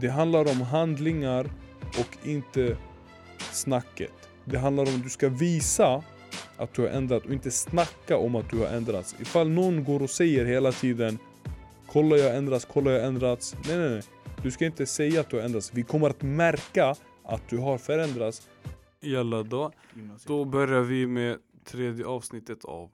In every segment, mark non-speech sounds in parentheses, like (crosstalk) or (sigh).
Det handlar om handlingar och inte snacket. Det handlar om att du ska visa att du har ändrat och inte snacka om att du har ändrats. Ifall någon går och säger hela tiden Kolla jag har ändrats, kolla jag har ändrats. Nej nej nej. Du ska inte säga att du har ändrats. Vi kommer att märka att du har förändrats. Jalla då. Då börjar vi med tredje avsnittet av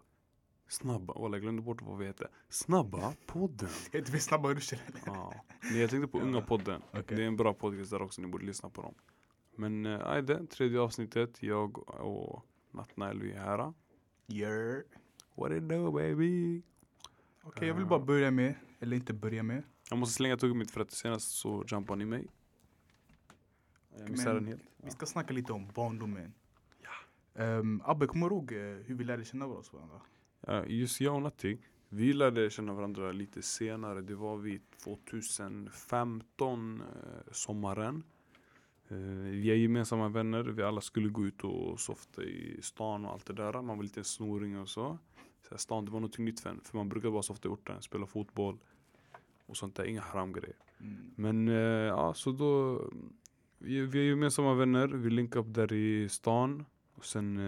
Snabba, Walla jag glömde bort vad vi heter. Snabba podden. Heter (laughs) vi snabba eller? Ja. Nej, jag tänkte på Unga podden. Okej. Det är en bra podcast där också, ni borde lyssna på dem. Men äh, ajde, tredje avsnittet, jag och Natnael vi är här. Yeah. What it do baby? Okej, jag vill bara börja med, eller inte börja med. Jag måste slänga tuggummit för att senast så jumpade ni mig. Jag missade den helt. Vi ska snacka lite om barndomen. Um, Abbe, kommer du ihåg eh, hur vi lärde känna oss varandra? Ja, just jag och Natti, vi lärde känna varandra lite senare. Det var vid 2015, eh, sommaren. Eh, vi är gemensamma vänner, vi alla skulle gå ut och softa i stan och allt det där. Man var lite snoring och så. så stan, det var något nytt för en, för man brukade bara softa i orten, spela fotboll och sånt där, inga haramgrejer. Mm. Men eh, ja, så då, vi, vi är gemensamma vänner, vi linkade upp där i stan. Och sen,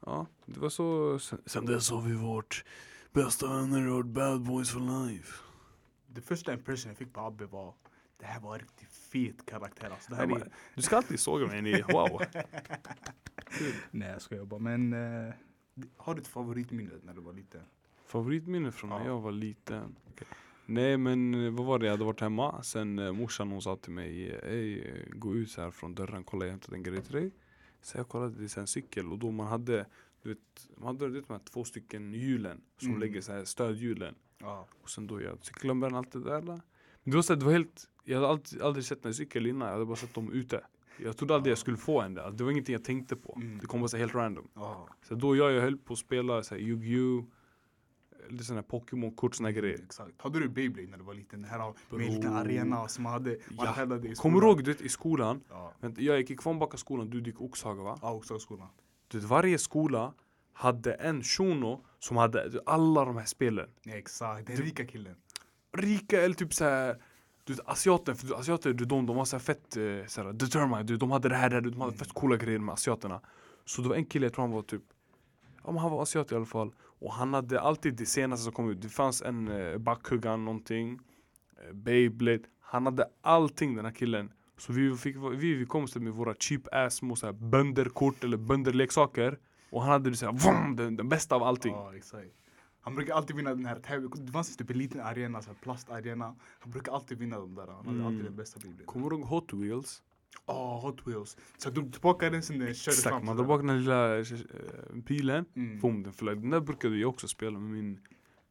ja, det var så. Sen, sen dess har vi varit bästa vänner och bad boys for life. Det första impression jag fick på Abbe var det här var en riktigt fet karaktär. Alltså, det här Ja, är... men- Du ska alltid såga mig, ni, (laughs) wow. Nej jag skojar bara men eh, har du ett favoritminne när du var liten? Favoritminne från när Ja. jag var liten? Nej men eh, vad var det, jag hade varit hemma, sen eh, morsan hon sa till mig Ey, eh, gå ut så här från dörren, kolla jag hämtat en grej till dig Så jag kollade, det är en cykel och då man hade Du vet, man hade du vet, de här två stycken hjulen som Mm. lägger så här stödhjulen Ja. Och sen då jag cykelnumren, allt det där Men det var, så här, det var helt, jag hade alltid, aldrig sett en cykel innan, jag hade bara sett dem ute Jag trodde aldrig jag skulle få en där, det var ingenting jag tänkte på Mm. Det kom bara så helt random Ja. så då jag, jag höll på att spela så här Yu-Gi-Oh! Lite sådana här Pokémon-kort, såna grejer. Exakt. Hade du Beyblade när du var liten? Den här Bro. arena som man hade, man Ja. hävdade i Kommer du ihåg du vet, i skolan? Ja. Vänta, jag gick i Kvarnbacka skolan, du gick i Oxhaga va? Ja, också skolan. Du vet, varje skola hade en shuno som hade du alla de här spelen. Exakt. Den rika killen. Rika eller typ såhär du vet, asiater, för asiater du, de, de var så här fett eh, så här, determined, du, de hade det här, det här, de hade fett coola grejer med asiaterna. Så det var en kille, jag tror han var typ, ja men han var asiat i alla fall. Och han hade alltid det senaste som kom ut. Det fanns en eh, Bakugan någonting, eh, Beyblade. Han hade allting den här killen. Så vi fick, vi, vi kom med våra cheap ass små så här bönderkort eller bönderleksaker. Och han hade så här, vroom, den, den bästa av allting. Ja, exakt. Han brukar alltid vinna den här tävlingen. Det fanns typ en liten arena, så här plastarena. Han brukar alltid vinna de där. Han hade Mm. alltid den bästa Beyblade. Kommer du ihåg Hot Wheels? Ja, Hot Wheels. Så drog tillbaka den sen den körde Exakt, man drar bak den lilla eh, pilen, Mm. boom, den flög. Den där brukade jag också spela med min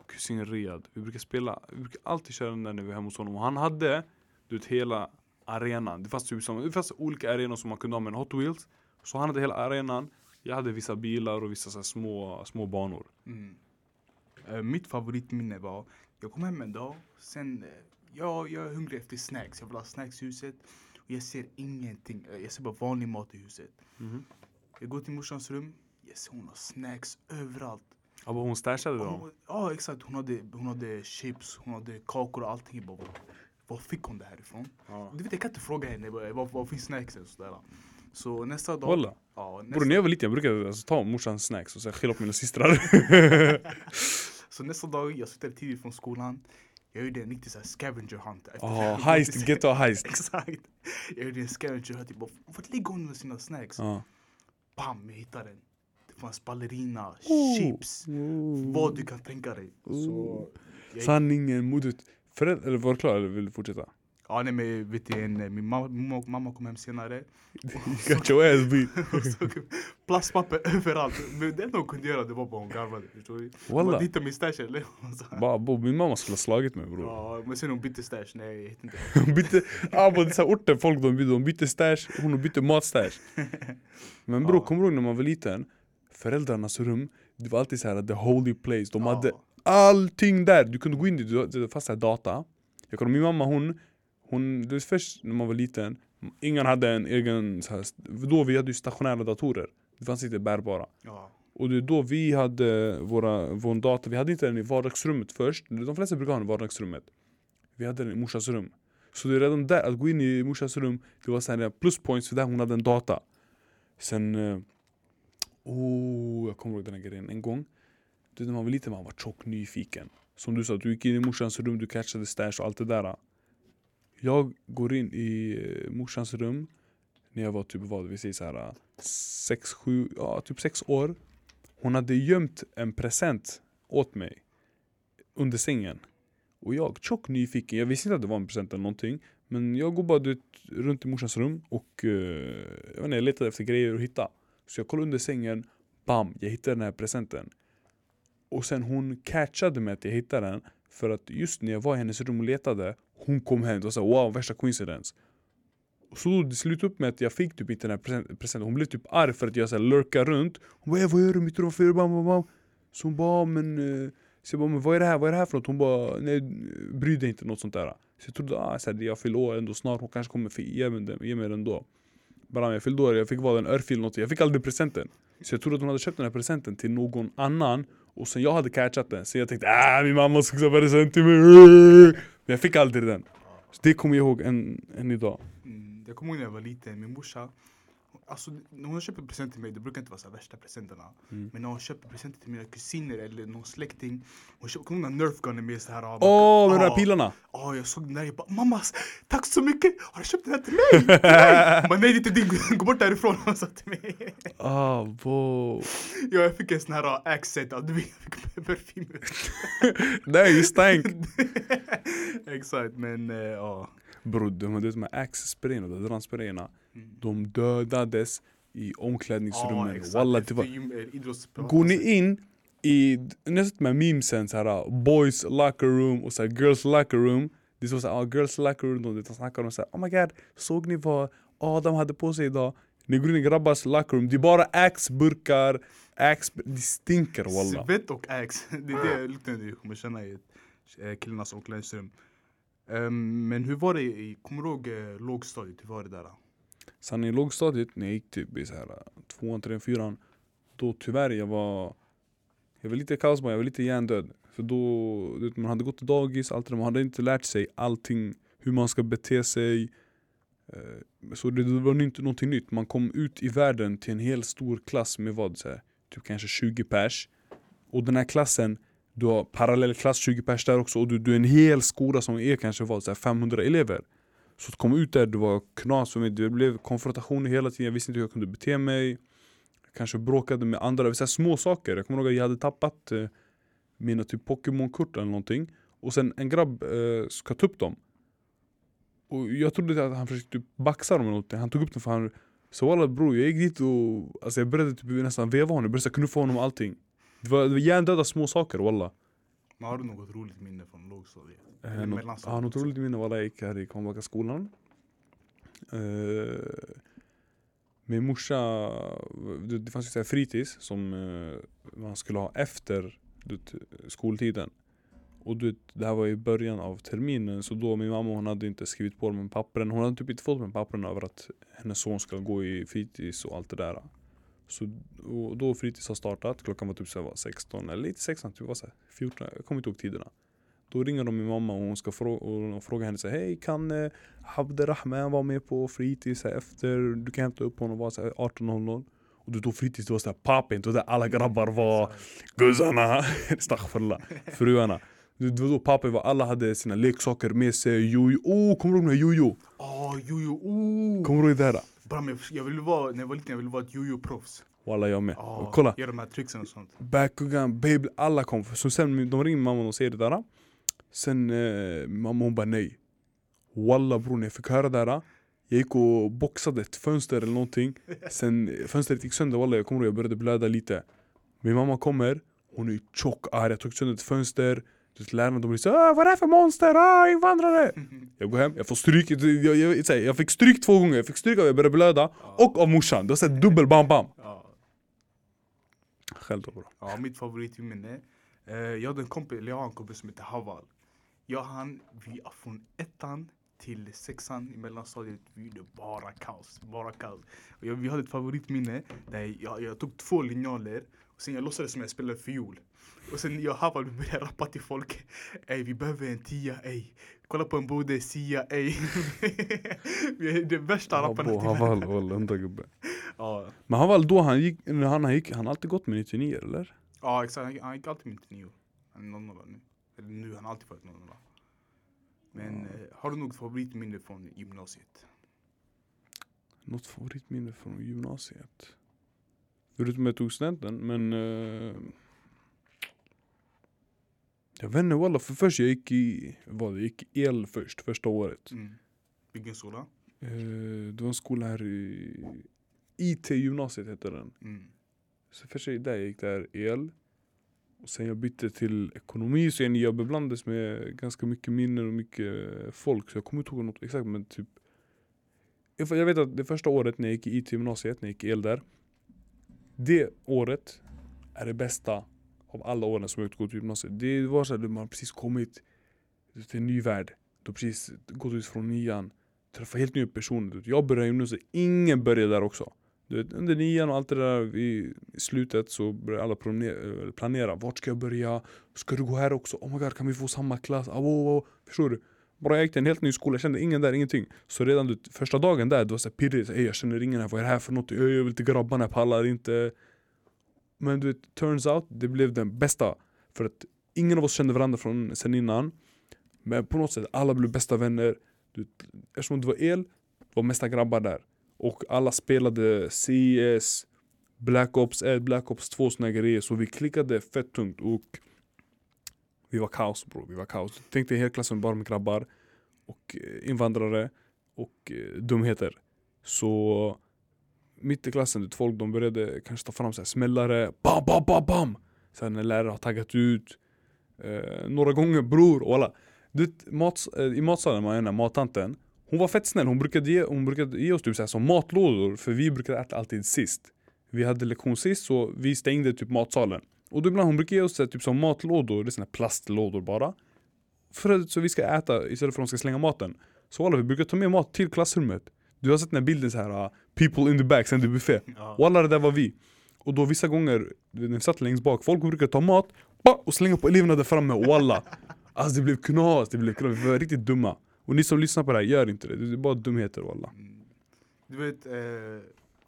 kusin Riyad. Vi brukar spela, vi brukar alltid köra den där när vi var hemma hos honom. Och han hade, du vet, hela arenan. Det fanns typ som, det fanns olika arenor som man kunde ha med en Hot Wheels. Så han hade hela arenan, jag hade vissa bilar och vissa så små, små banor. Mm. Eh, mitt favoritminne var, jag kom hem en dag, sen, eh, ja, jag är hungrig efter snacks. Jag vill ha snacks i huset. Och jag ser ingenting, Eh, jag ser bara vanlig mat i huset. Mhm. Jag går till morsans rum, jag ser hon har snacks överallt. Ja, hon stashade dem. Ja exakt, hon hade, hon hade chips, hon hade kakor och allting. Jag bara, var, fick hon det här ifrån? Ja. Du vet jag kan inte fråga henne, var, var, finns snacksen? Sådär. Så nästa dag... Walla. Ja, nästa, Bror när jag var liten jag brukade alltså, ta morsans snacks och så här skylla på mina systrar. (laughs) så nästa dag, jag sitter tidigt från skolan. Jag gjorde en riktig så här scavenger hunt. efter- Ja, heist, (laughs) ghetto heist. Exakt. Jag gjorde en scavenger hunt. Bara, vart ligger hon med sina snacks? Ja. Bam, jag hittade den. Det fanns ballerina, Oh. chips, vad du kan tänka dig. Så, jag, Sanningen, modet. Föräldrar, eller var klar eller vill du fortsätta? ja, nej, men vet du, min mamma, mamma, mamma kom hem senare. (laughs) Got your ass beat. (laughs) plastpapper överallt. Men det enda hon kunde göra det var bara hon garvade. Förstår du? Man hittade min stash eller? (laughs) Bara, bo, min mamma skulle ha slagit mig bror. Ja, men sen hon bytte stash. Nej, jag vet inte. Hon bytte, ah, på dessa orter folk de bytte, de bytte stash, hon bytte matstash. Men bror, Ja. kommer du ihåg när man var liten? Föräldrarnas rum, det var alltid så här the holy place. De Ja. hade allting där. Du kunde gå in dit, du- fanns data. Jag kommer min mamma hon, hon, det var först när man var liten, ingen hade en egen, så här, då vi hade ju stationära datorer. Det fanns inte bärbara. Ja. Och det är då vi hade våra, vår dator, vi hade inte den i vardagsrummet först. De flesta brukar ha den i vardagsrummet. Vi hade den i morsans rum. Så det är redan där, att gå in i morsans rum, det var såhär pluspoints för där hon hade en data. Sen, eh, oh, jag kommer ihåg den här grejen. En gång, du vet, när man var liten man var tjock nyfiken. Som du sa, du gick in i morsans rum, du catchade stash och allt det där. Jag går in i eh, morsans rum när jag var typ vad vi säger såhär, sex, sju, ja typ sex år. Hon hade gömt en present åt mig under sängen. Och jag, tjock nyfiken, jag visste inte att det var en present eller någonting. Men jag går bara du runt i morsans rum och eh, jag, vet inte, jag letade efter grejer att hitta. Så jag kollar under sängen, bam, jag hittar den här presenten. Och sen hon catchade mig att jag hittade den. För att just när jag var i hennes rum och letade, hon kom hem och sa wow, värsta coincidence. Och så det slutade upp med att jag fick typ inte den här presenten. Hon blev typ arg för att jag så här runt. Hon bara vad gör du i mitt rum? Varför gör du bam. Så hon bara ah, men... Eh. Så jag bara men vad är det här? Vad är det här för något? Hon bara nej bry dig inte något sånt där. Så jag trodde ah, så här, jag fyller år ändå snart. Hon kanske kommer ge mig den, ge mig den då. Bara jag fyllde år, jag fick vara en örfil eller något. Jag fick aldrig presenten. Så jag trodde att hon hade köpt den här presenten till någon annan. Och sen jag hade catchat den. Så jag tänkte ah min mamma ska köpa present till mig. Men jag fick aldrig den. Så det kommer jag ihåg än, än idag. Mm, jag kommer ihåg när jag var liten, min morsa Alltså när hon köper present till mig, det brukar inte vara så värsta presenterna Mm. Men när hon köper presenter till mina kusiner eller någon släkting Hon köper, kommer ihåg när Nerf Gun är med så här ah, Åh, med de ah, där pilarna! Ja, jag såg den där, jag bara mamma, tack så mycket! Har du köpt den här till mig? (laughs) Hon bara, nej det är inte din, (laughs) gå bort därifrån, hon sa till mig Ah, wow. Ja, jag fick en sån här ah, accent, ah, du vet, jag fick (laughs) parfym Nej, you stank! Exakt, men eh, ja Bror, de, de här Axe-sprayerna, deodorantsprayerna. De dödades i omklädningsrummen. exakt, Walla, det var, går ni in i, ni har sett de här memesen såhär, boys locker room och så här, girls locker room Det står såhär, ah, girls locker room, de snackar om såhär, oh my god, såg ni vad Adam hade på sig idag? Ni går in i grabbars locker room, det är bara Axe-burkar, Axe, det stinker walla Svett och ax, (laughs) det är det lukten du kommer känna i eh, killarnas omklädningsrum. Ehm, men hur var det, kommer du ihåg eh, lågstadiet, hur var det där? Sen i lågstadiet, när jag gick typ i så här, äh, tvåan, trean, fyran Då tyvärr, jag var Jag var lite kaosbarn, jag var lite hjärndöd. För då, vet, man hade gått till dagis, allt det man hade inte lärt sig allting Hur man ska bete sig. Eh, så det, det var inte någonting nytt, man kom ut i världen till en hel stor klass med vad, så här, typ kanske 20 pers. Och den här klassen, du har parallellklass 20 pers där också. Och du, du är en hel skola som är kanske vad, så här, 500 elever så att komma ut där, det var knas för mig. Det blev konfrontationer hela tiden. Jag visste inte hur jag kunde bete mig. Jag kanske bråkade med andra. Så här små saker. Jag kommer ihåg att jag hade tappat eh, mina typ Pokémon-kort eller någonting. Och sen en grabb eh, ska ta upp dem. Och jag trodde att han försökte typ baxa dem eller någonting. Han tog upp dem för han Så walla bror, jag gick dit och alltså, jag började typ nästan veva honom. Jag började knuffa honom och allting. Det var, det var hjärndöda små saker walla. Men har du något roligt minne från lågstadiet? Eh, något, ja, något roligt minne var när jag gick här i Kvarnbacka skolan. Eh, min morsa, det, det fanns ju så här fritids som eh, man skulle ha efter du skoltiden. Och du det här var i början av terminen så då min mamma hon hade inte skrivit på de pappren. Hon hade typ inte fått de pappren över att hennes son ska gå i fritids och allt det där. Så och då fritids har startat, klockan var typ så var 16 eller lite 16, typ var så här, 14, jag kommer inte ihåg tiderna. Då ringer de min mamma och hon ska fråga, och fråga henne så här, Hej kan eh, Abderrahman vara med på fritids här efter? Du kan hämta upp honom var så här 18.00 Och du då fritids, det var såhär pappint och där alla grabbar var Guzzarna, (laughs) astaghfirullah, fruarna det var då pappa var, alla hade sina leksaker med sig, jojo, oh kommer du ihåg den här jojo? Åh, jojo, oh! Kommer du ihåg det här? Bram, jag, jag ville vara, när jag var liten, jag ville vara ett jojo-proffs. Walla jag med. Oh, Och kolla, Göra de här tricksen och sånt. Bakugan, baby, alla kom. Så sen de ringer mamma och säger det där. Sen eh, mamma hon bara nej. Walla bror när jag fick höra det där. Jag gick och boxade ett fönster eller någonting. (laughs) Sen eh, fönstret gick sönder walla jag kommer ihåg jag började blöda lite. Min mamma kommer, hon är tjock arg. Jag tog sönder ett fönster. Du vet, Lärarna de blir såhär ah, vad är det här för monster? Ah, invandrare! (laughs) Jag går hem, jag får stryk. Jag, jag, jag, jag, fick stryk två gånger. Jag fick stryk av jag började blöda och av morsan. Det var såhär dubbel bam bam. Ja, Själv då bror. ja mitt favoritminne. Uh, jag hade en kompis, jag har en kompis som heter Haval. Jag och han, vi från ettan till sexan i mellanstadiet, vi gjorde bara kaos. Bara kaos. Och jag, vi hade ett favoritminne där jag, jag tog två linjaler sen jag låtsades som jag spelade fiol. Och sen jag och Haval började rappa till folk. Ey vi behöver en tia, ey. Kolla på en bode, sia, ey. (laughs) vi är det värsta rapparna till Haval walla enda gubbe. Ja, Men Haval då han gick, när han gick, han alltid gått med 99 eller? ja exakt. Han, han gick alltid med 99. Han är 00 nu. Eller nu, han har alltid varit 00. Men eh, har du något favoritminne från gymnasiet? Något favoritminne från gymnasiet? Förutom jag tog studenten, men... Eh, jag vet inte walla, för först jag gick i, vad, jag gick el först, första året. Mm. Vilken skola? Eh, det var en skola här i IT-gymnasiet hette den. Mm. Så först jag där jag gick där el. Och sen jag bytte till ekonomi, så jag, jag beblandades med ganska mycket minnen och mycket folk. Så jag kommer inte ihåg något exakt men typ jag vet att det första året när jag gick i IT-gymnasiet, när jag gick el där. Det året är det bästa av alla åren som jag gått ut gymnasiet. Det var såhär, man har precis kommit till en ny värld. Du har precis gått ut från nian. Träffat helt nya personer. Jag började gymnasiet, ingen började där också. Du vet, under nian och allt det där i slutet så började alla planera. Vart ska jag börja? Ska du gå här också? Oh my god, kan vi få samma klass? Oh, oh, oh. Förstår du? Bara jag gick till en helt ny skola, jag kände ingen där, ingenting. Så redan du, första dagen där, det var så här pirrigt. Ey jag känner ingen här, vad är det här för något? Jag vill inte grabbarna, jag pallar inte. Men du vet, turns out, det blev den bästa. För att ingen av oss kände varandra från sen innan. Men på något sätt, alla blev bästa vänner. Du, vet, eftersom det var el, det var mesta grabbar där. Och alla spelade CS, Black Ops 1, Black Ops 2 såna grejer. Så vi klickade fett tungt och vi var kaos bro, vi var kaos. Tänk dig hela klassen bara med grabbar och eh, invandrare och eh, dumheter. Så mitt i klassen, du folk de började kanske ta fram så här smällare, bam bam bam bam! Sen när lärare har taggat ut eh, några gånger bror, walla. Du mats, eh, I matsalen, var den mattanten Hon var fett snäll, hon brukade ge, hon brukade ge oss typ så här, som matlådor för vi brukade äta alltid sist Vi hade lektion sist så vi stängde typ matsalen och då ibland hon brukade ge oss här, typ som matlådor, det är såna plastlådor bara För att så vi ska äta istället för att de ska slänga maten Så alla vi brukar ta med mat till klassrummet Du har sett den här bilden så här uh, People in the back, sen det är buffé Ja. och alla det där var vi. Och då vissa gånger, när vi satt längst bak, folk brukade ta mat och slänga på eleverna där framme och alla. (laughs) Alltså det blev knas, det blev knas, vi var riktigt dumma. Och ni som lyssnar på det här, gör inte det. Det är bara dumheter walla. Mm. Du vet, eh,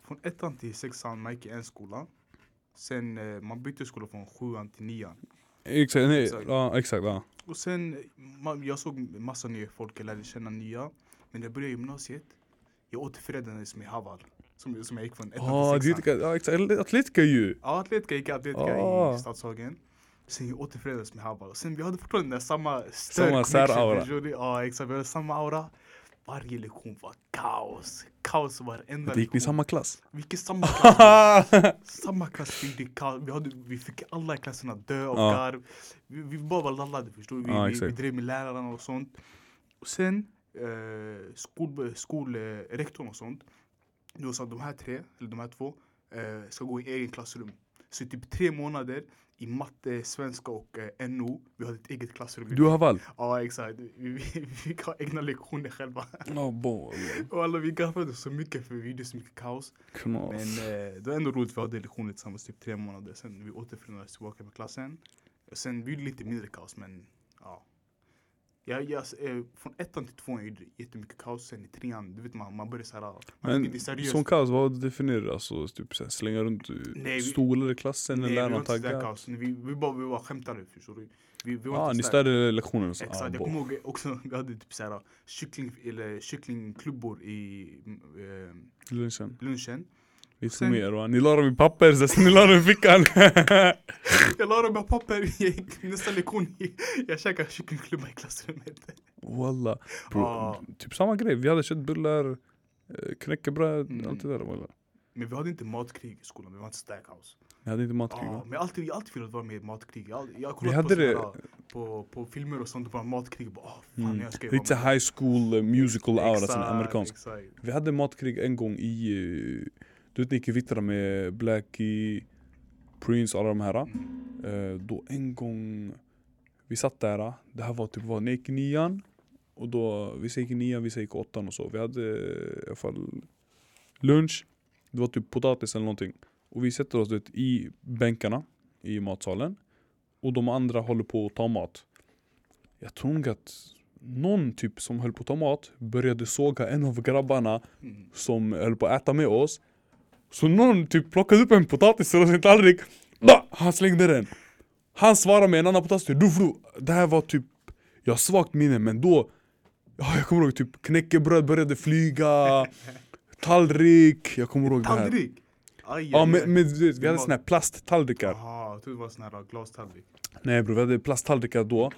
från ettan till sexan man gick i en skola. Sen eh, man bytte skola från sjuan till nian. Exakt, nej, Exakt. ja exakt. Ja. Och sen, man, jag såg massa nya folk, jag lärde känna nya. Men när jag började gymnasiet, jag återförenades med Haval. Som, som jag gick från ettan Ah, till sexan. Ja exakt, Atletica ju! Ja, Atletica gick Atletica Ah. i Stadshagen. Sen jag återförenades med Haval. Sen vi hade fortfarande samma större Samma säraura. Ja exakt, vi hade samma aura. Varje lektion var kaos. Kaos varenda Det gick ni lektion. samma klass? Vi gick i samma klass. (laughs) samma klass fick det kaos. Vi, hade, vi fick alla i klassen att dö av Ja. garv. Vi, vi bara var laddade förstår du? Vi, Ja, vi, vi drev med lärarna och sånt. Och sen eh, skol, skol, eh, och sånt. Då sa de här tre, eller de här två, eh, ska gå i egen klassrum. Så i typ tre månader i matte, svenska och eh, NO, vi hade ett eget klassrum. Du har valt? Ja exakt, vi, vi, fick ha egna lektioner själva. Ja, bo, Och alla vi garvade så mycket för vi gjorde så mycket kaos. Men eh, det var ändå roligt, vi hade lektioner tillsammans typ tre månader. Sen vi återförenades tillbaka med klassen. Sen vi gjorde lite mindre kaos men. Jag, jag, eh, från ettan till tvåan gjorde jag jättemycket kaos. Sen i trean, du vet man, man började såhär. Men som kaos, vad definierar du? Alltså typ såhär, slänga runt eh, Nej, vi- stolar i klassen Nej, eller vi var lärarna inte sådär taggar? kaos. Vi, vi, bara, vi var skämtare förstår du. Vi, vi Ah, ni störde lektionen så? Exakt, Ah, jag kommer ihåg också, (laughs) vi hade typ såhär kyckling, eller kycklingklubbor i eh, Lunchen. lunchen. Lite mer va? Ni la dem i papper, så sen ni la dem i fickan. (laughs) Jag la dem i papper, jag gick nästa lektion, jag käkade kycklingklubba i klassrummet. Walla. Bro, Ah. Typ samma grej, vi hade köttbullar, eh, knäckebröd, Mm. allt det där walla. Men vi hade inte matkrig i skolan, vi var inte kaos. Ni hade inte matkrig Ja, va? men jag har alltid, velat vara med i matkrig. Jag, har- jag har Vi kollat hade på, det- på, på filmer och sånt, bara matkrig. Bara, oh, fan, Mm. jag ska Lite high school eh, musical aura, amerikansk. Vi hade matkrig en gång i, eh, du vet ni gick i vittra med Blackie, Prince, alla de här. Eh, då en gång, vi satt där, det här var typ, vad, när jag gick nian? Och då, vissa gick i nian, vissa gick i åttan och så. Vi hade eh, i alla fall lunch. Det var typ potatis eller någonting. Och vi sätter oss vet, i bänkarna i matsalen. Och de andra håller på att ta mat. Jag tror nog att någon typ som höll på att ta mat började såga en av grabbarna Mm. som höll på att äta med oss. Så någon typ plockade upp en potatis ur sin tallrik. Da! Han slängde den. Han svarade med en annan potatis. Du, du. Det här var typ, jag har svagt minne men då, ja, jag kommer ihåg typ knäckebröd började flyga. (laughs) Tallrik, jag kommer ihåg det här. Tallrik! Aj, Ja men, men vi hade såna här plasttallrikar. Jaha, jag trodde det var sån här glastallrik. Nej bror, vi hade plasttallrikar då.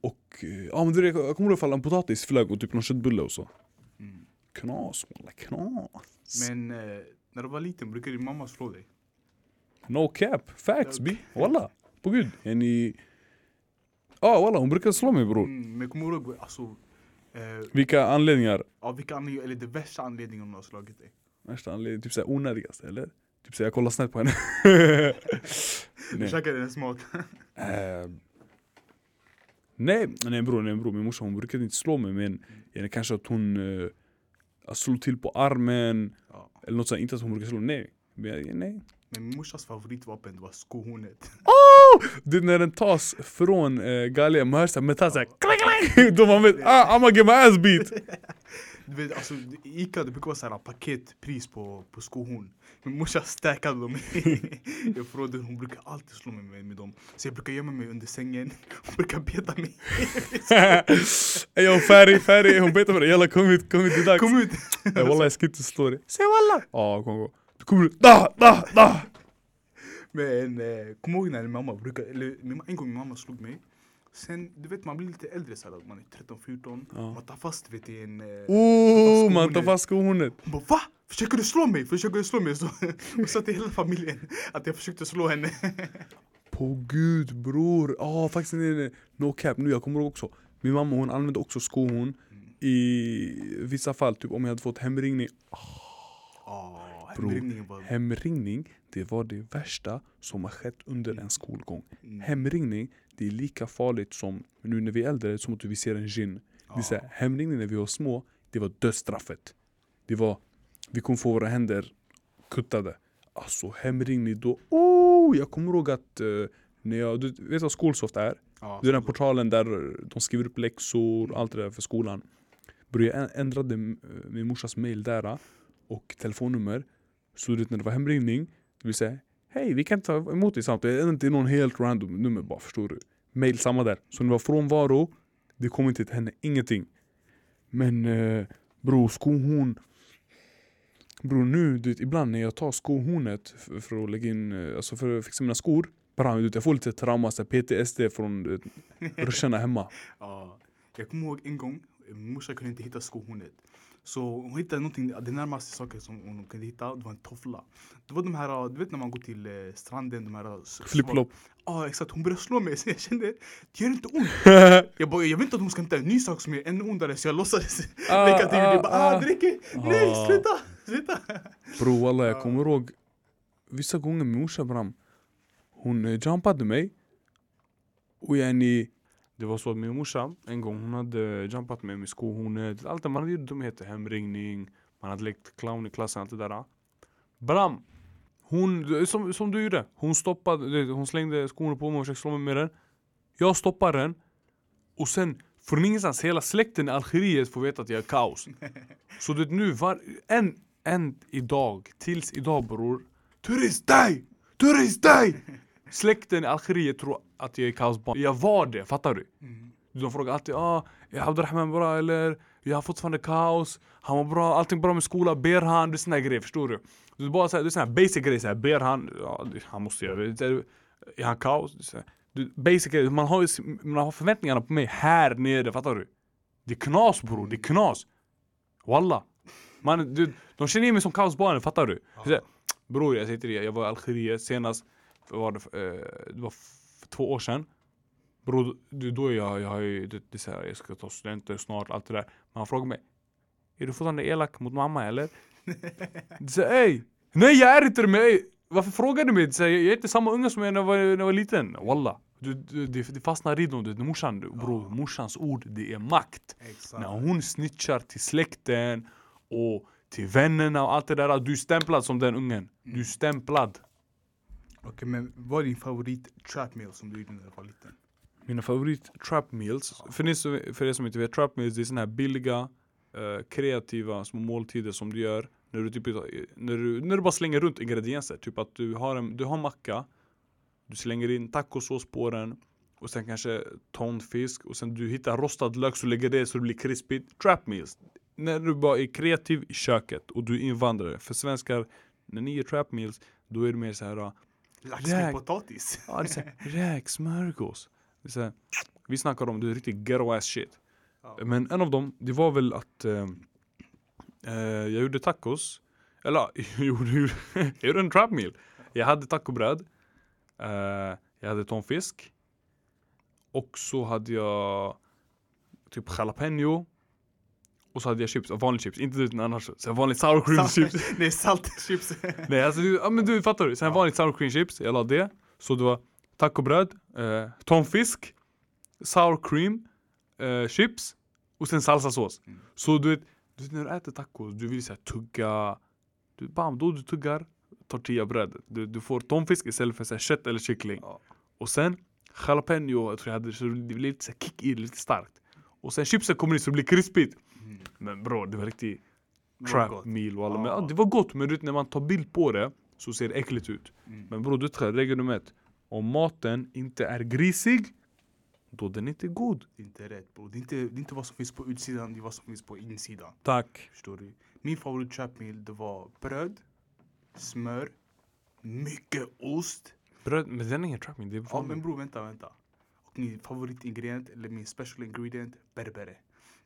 Och eh, ja men du vet, jag kommer ihåg ifall en potatis flög och typ någon köttbulle och så. Mm. Knas knas. Men eh, när du var liten brukade din mamma slå dig? No cap, facts bi, (laughs) walla. På gud. Är ni... Ja walla, hon brukar slå mig bror. Mm, men kommer ihåg alltså, eh, Vilka anledningar? av vilka anledningar, eller det värsta anledningen hon har slagit dig? Värsta anledningen, typ såhär onödigaste eller? Typ såhär jag kollar snett på henne. Du käkade hennes mat. Nej, nej bror, nej bror, min morsa hon brukade inte slå mig men jag kanske att hon uh, slog till på armen ja. eller något sånt, inte att hon brukar slå, nej. Men jag, nej. Men min morsas favoritvapen var skohornet. Det är när den tas från uh, galgen, man hör såhär metall såhär klang. Då man vet, ah, I'm gonna get my ass beat. (laughs) Du vet alltså, Ica det brukar vara såhär paketpris på, på skohorn. Min morsa stackade dem. (laughs) jag frågade hon brukar alltid slå mig med, med dem. Så jag brukar gömma mig under sängen. Hon brukar beta mig. Ey färg, färg, hon betar det, jalla kom hit, kom hit, det är dags. Kom ut! Ey walla jag ska inte slå dig. Säg walla! Ja kom gå. Du kommer ut, da, da, da! Men eh, kom ihåg när min mamma brukar, eller en gång min mamma slog mig. Sen, du vet man blir lite äldre såhär, man är 13-14. Ja. Man tar fast vet i en... Oh, man tar fast skohornet. Hon bara va? Försöker du slå mig? Försöker du slå mig? Så, (laughs) och sa till hela familjen att jag försökte slå henne. (laughs) På gud bror, ah faktiskt nej, nej. no cap nu jag kommer ihåg också Min mamma hon använde också skohorn I vissa fall, typ om jag hade fått hemringning Oh, Bror, hemringningen var... Hemringning, det var det värsta som har skett under en skolgång Mm. Hemringning, det är lika farligt som nu när vi är äldre, som att vi ser en gin Det är så här, hemringning när vi var små, det var dödsstraffet Det var, vi kommer få våra händer kuttade Alltså hemringning då, oh! Jag kommer ihåg att eh, när jag, du vet vad Skolsoft är? Ja, Det är den portalen där de skriver upp läxor och allt det där för skolan. Jag ändrade m- min morsas mail där och telefonnummer. Så du vet när det var hemringning, det vill säga Hej, vi kan ta emot dig samtidigt. Det är någon helt random nummer bara, förstår du? Mail samma där. Så när det var frånvaro, det kom inte till henne, ingenting. Men eh, bro, skohorn. Bro nu, du vet, ibland när jag tar skohornet för, för att lägga in, eh, alltså för att fixa mina skor. Bara, du vet, jag får lite trauma, så PTSD från (laughs) ryssarna hemma. Ja, jag kommer ihåg en gång, min morsa kunde inte hitta skohornet. Så hon hittade någonting, det närmaste saker som hon kunde hitta, det var en toffla. Det var de här, du vet när man går till eh, stranden, de här... s- Flip-flop. Ja exakt, hon började slå mig (laughs) så jag kände, det gör inte ont. (laughs) Jag bara, jag vet inte att hon ska hämta en ny sak som är ännu ondare så jag låtsades Ah, (laughs) leka till. Jag bara, ah, ah det räcker! Nej Ah. sluta! Sluta! Bro walla jag kommer ihåg Vissa gånger min morsa Bram Hon eh, jumpade mig Och yani Det var så att min morsa en gång hon hade jumpat mig med skohornet Allt det man hade gjort dumheter, hemringning Man hade lekt clown i klassen, allt det där. Bram! Hon, som, som du gjorde Hon stoppade, hon slängde skohornet på mig och försökte slå mig med den. Jag stoppar den Och sen från ingenstans, hela släkten i Algeriet får veta att jag är kaos. (laughs) Så du vet nu, var, än, än idag, tills idag bror. Turist dig! Turist dig! (laughs) Släkten i Algeriet tror att jag är kaosbarn Jag var det, fattar du? Mm. De frågar alltid ah, är Abdurrahman bra eller? Jag har fortfarande kaos, han var bra, allting bra med skolan, ber han? Det är såna grejer, förstår du? Det är bara så här, det är såna här basic grejer, så här, ber han? Ja, han måste göra det. är- han kaos? Är du, basic grejer, man har, ju man har förväntningarna på mig här nere, fattar du? Det är knas bror, det är knas Walla man, du, De känner mig som kaosbarnen, fattar du? Här, Bror jag säger till dig, jag var i Algeriet senast, var det, eh, det var för två år sedan Bror, du, då är jag, jag har ju, det, det här, jag ska ta studenter snart, allt det där. Men han frågar mig, är du fortfarande elak mot mamma eller? (laughs) Det säger, ey! Nej jag är inte det men ey, varför frågar du mig? Det säger, jag är inte samma unge som jag när jag var, när jag var liten. Walla. Du, du, det, det fastnar i dem, du, morsan, du, bro, morsans ord det är makt. Exakt. När hon snitchar till släkten och till vännerna och allt det där, du är stämplad som den ungen. Du är stämplad. Okej men vad är din favorit trap meal som du gjorde när du var liten? Mina favorit trap meals, för, ni, som- för er som inte vet, trap meals det är såna här billiga, eh, kreativa små måltider som du gör när du, typ, när, du, när du bara slänger runt ingredienser. Typ att du har en du har macka, du slänger in tacosås på den och sen kanske tonfisk och sen du hittar rostad lök så lägger det så det blir krispigt. Trap meals. När du bara är kreativ i köket och du är invandrare. För svenskar, när ni gör trap meals, då är det mer så här Lax med potatis? Ja, det är såhär, (laughs) räksmörgås. Det är såhär, vi snackar om det är riktigt ghetto ass shit. Ja. Men en av dem, det var väl att eh, eh, jag gjorde tacos. Eller ja, (laughs) jag gjorde, (laughs) jag gjorde en trap meal. Jag hade tacobröd. Eh, jag hade tonfisk. Och så hade jag typ jalapeno. Och så hade jag chips, vanlig chips, inte du annars. Så vanligt sour cream chips. (laughs) Nej saltchips. (laughs) Nej alltså du, ja, men du fattar du. Sen Ja. vanligt sour cream chips, jag la det. Så det var tacobröd, eh, tonfisk, sour cream, eh, chips och sen salsasås. Mm. Så du vet, du vet när du äter tacos, du vill såhär tugga. Du, bam, då du tuggar tortillabrödet. Du, du får tonfisk istället för så här, kött eller kyckling. Ja. Och sen jalapeno, jag tror jag hade så det blir lite så här, kick i lite starkt. Och sen chipsen kommer in så det blir krispigt. Mm. Men bro, det var riktigt trap meal och alla. Men, Ja. det var gott men du när man tar bild på det så ser det äckligt ut. Mm. Men bror du vet regel nummer ett. Om maten inte är grisig, då den inte är god. Det är inte rätt bro. Det är inte, det är inte vad som finns på utsidan, det är vad som finns på insidan. Tack. Förstår du? Min favorit trap meal det var bröd, smör, mycket ost. Bröd, men den är ingen trap meal, det är Ja men bror vänta, vänta. Och min favoritingrediens, eller min special ingredient, berbere.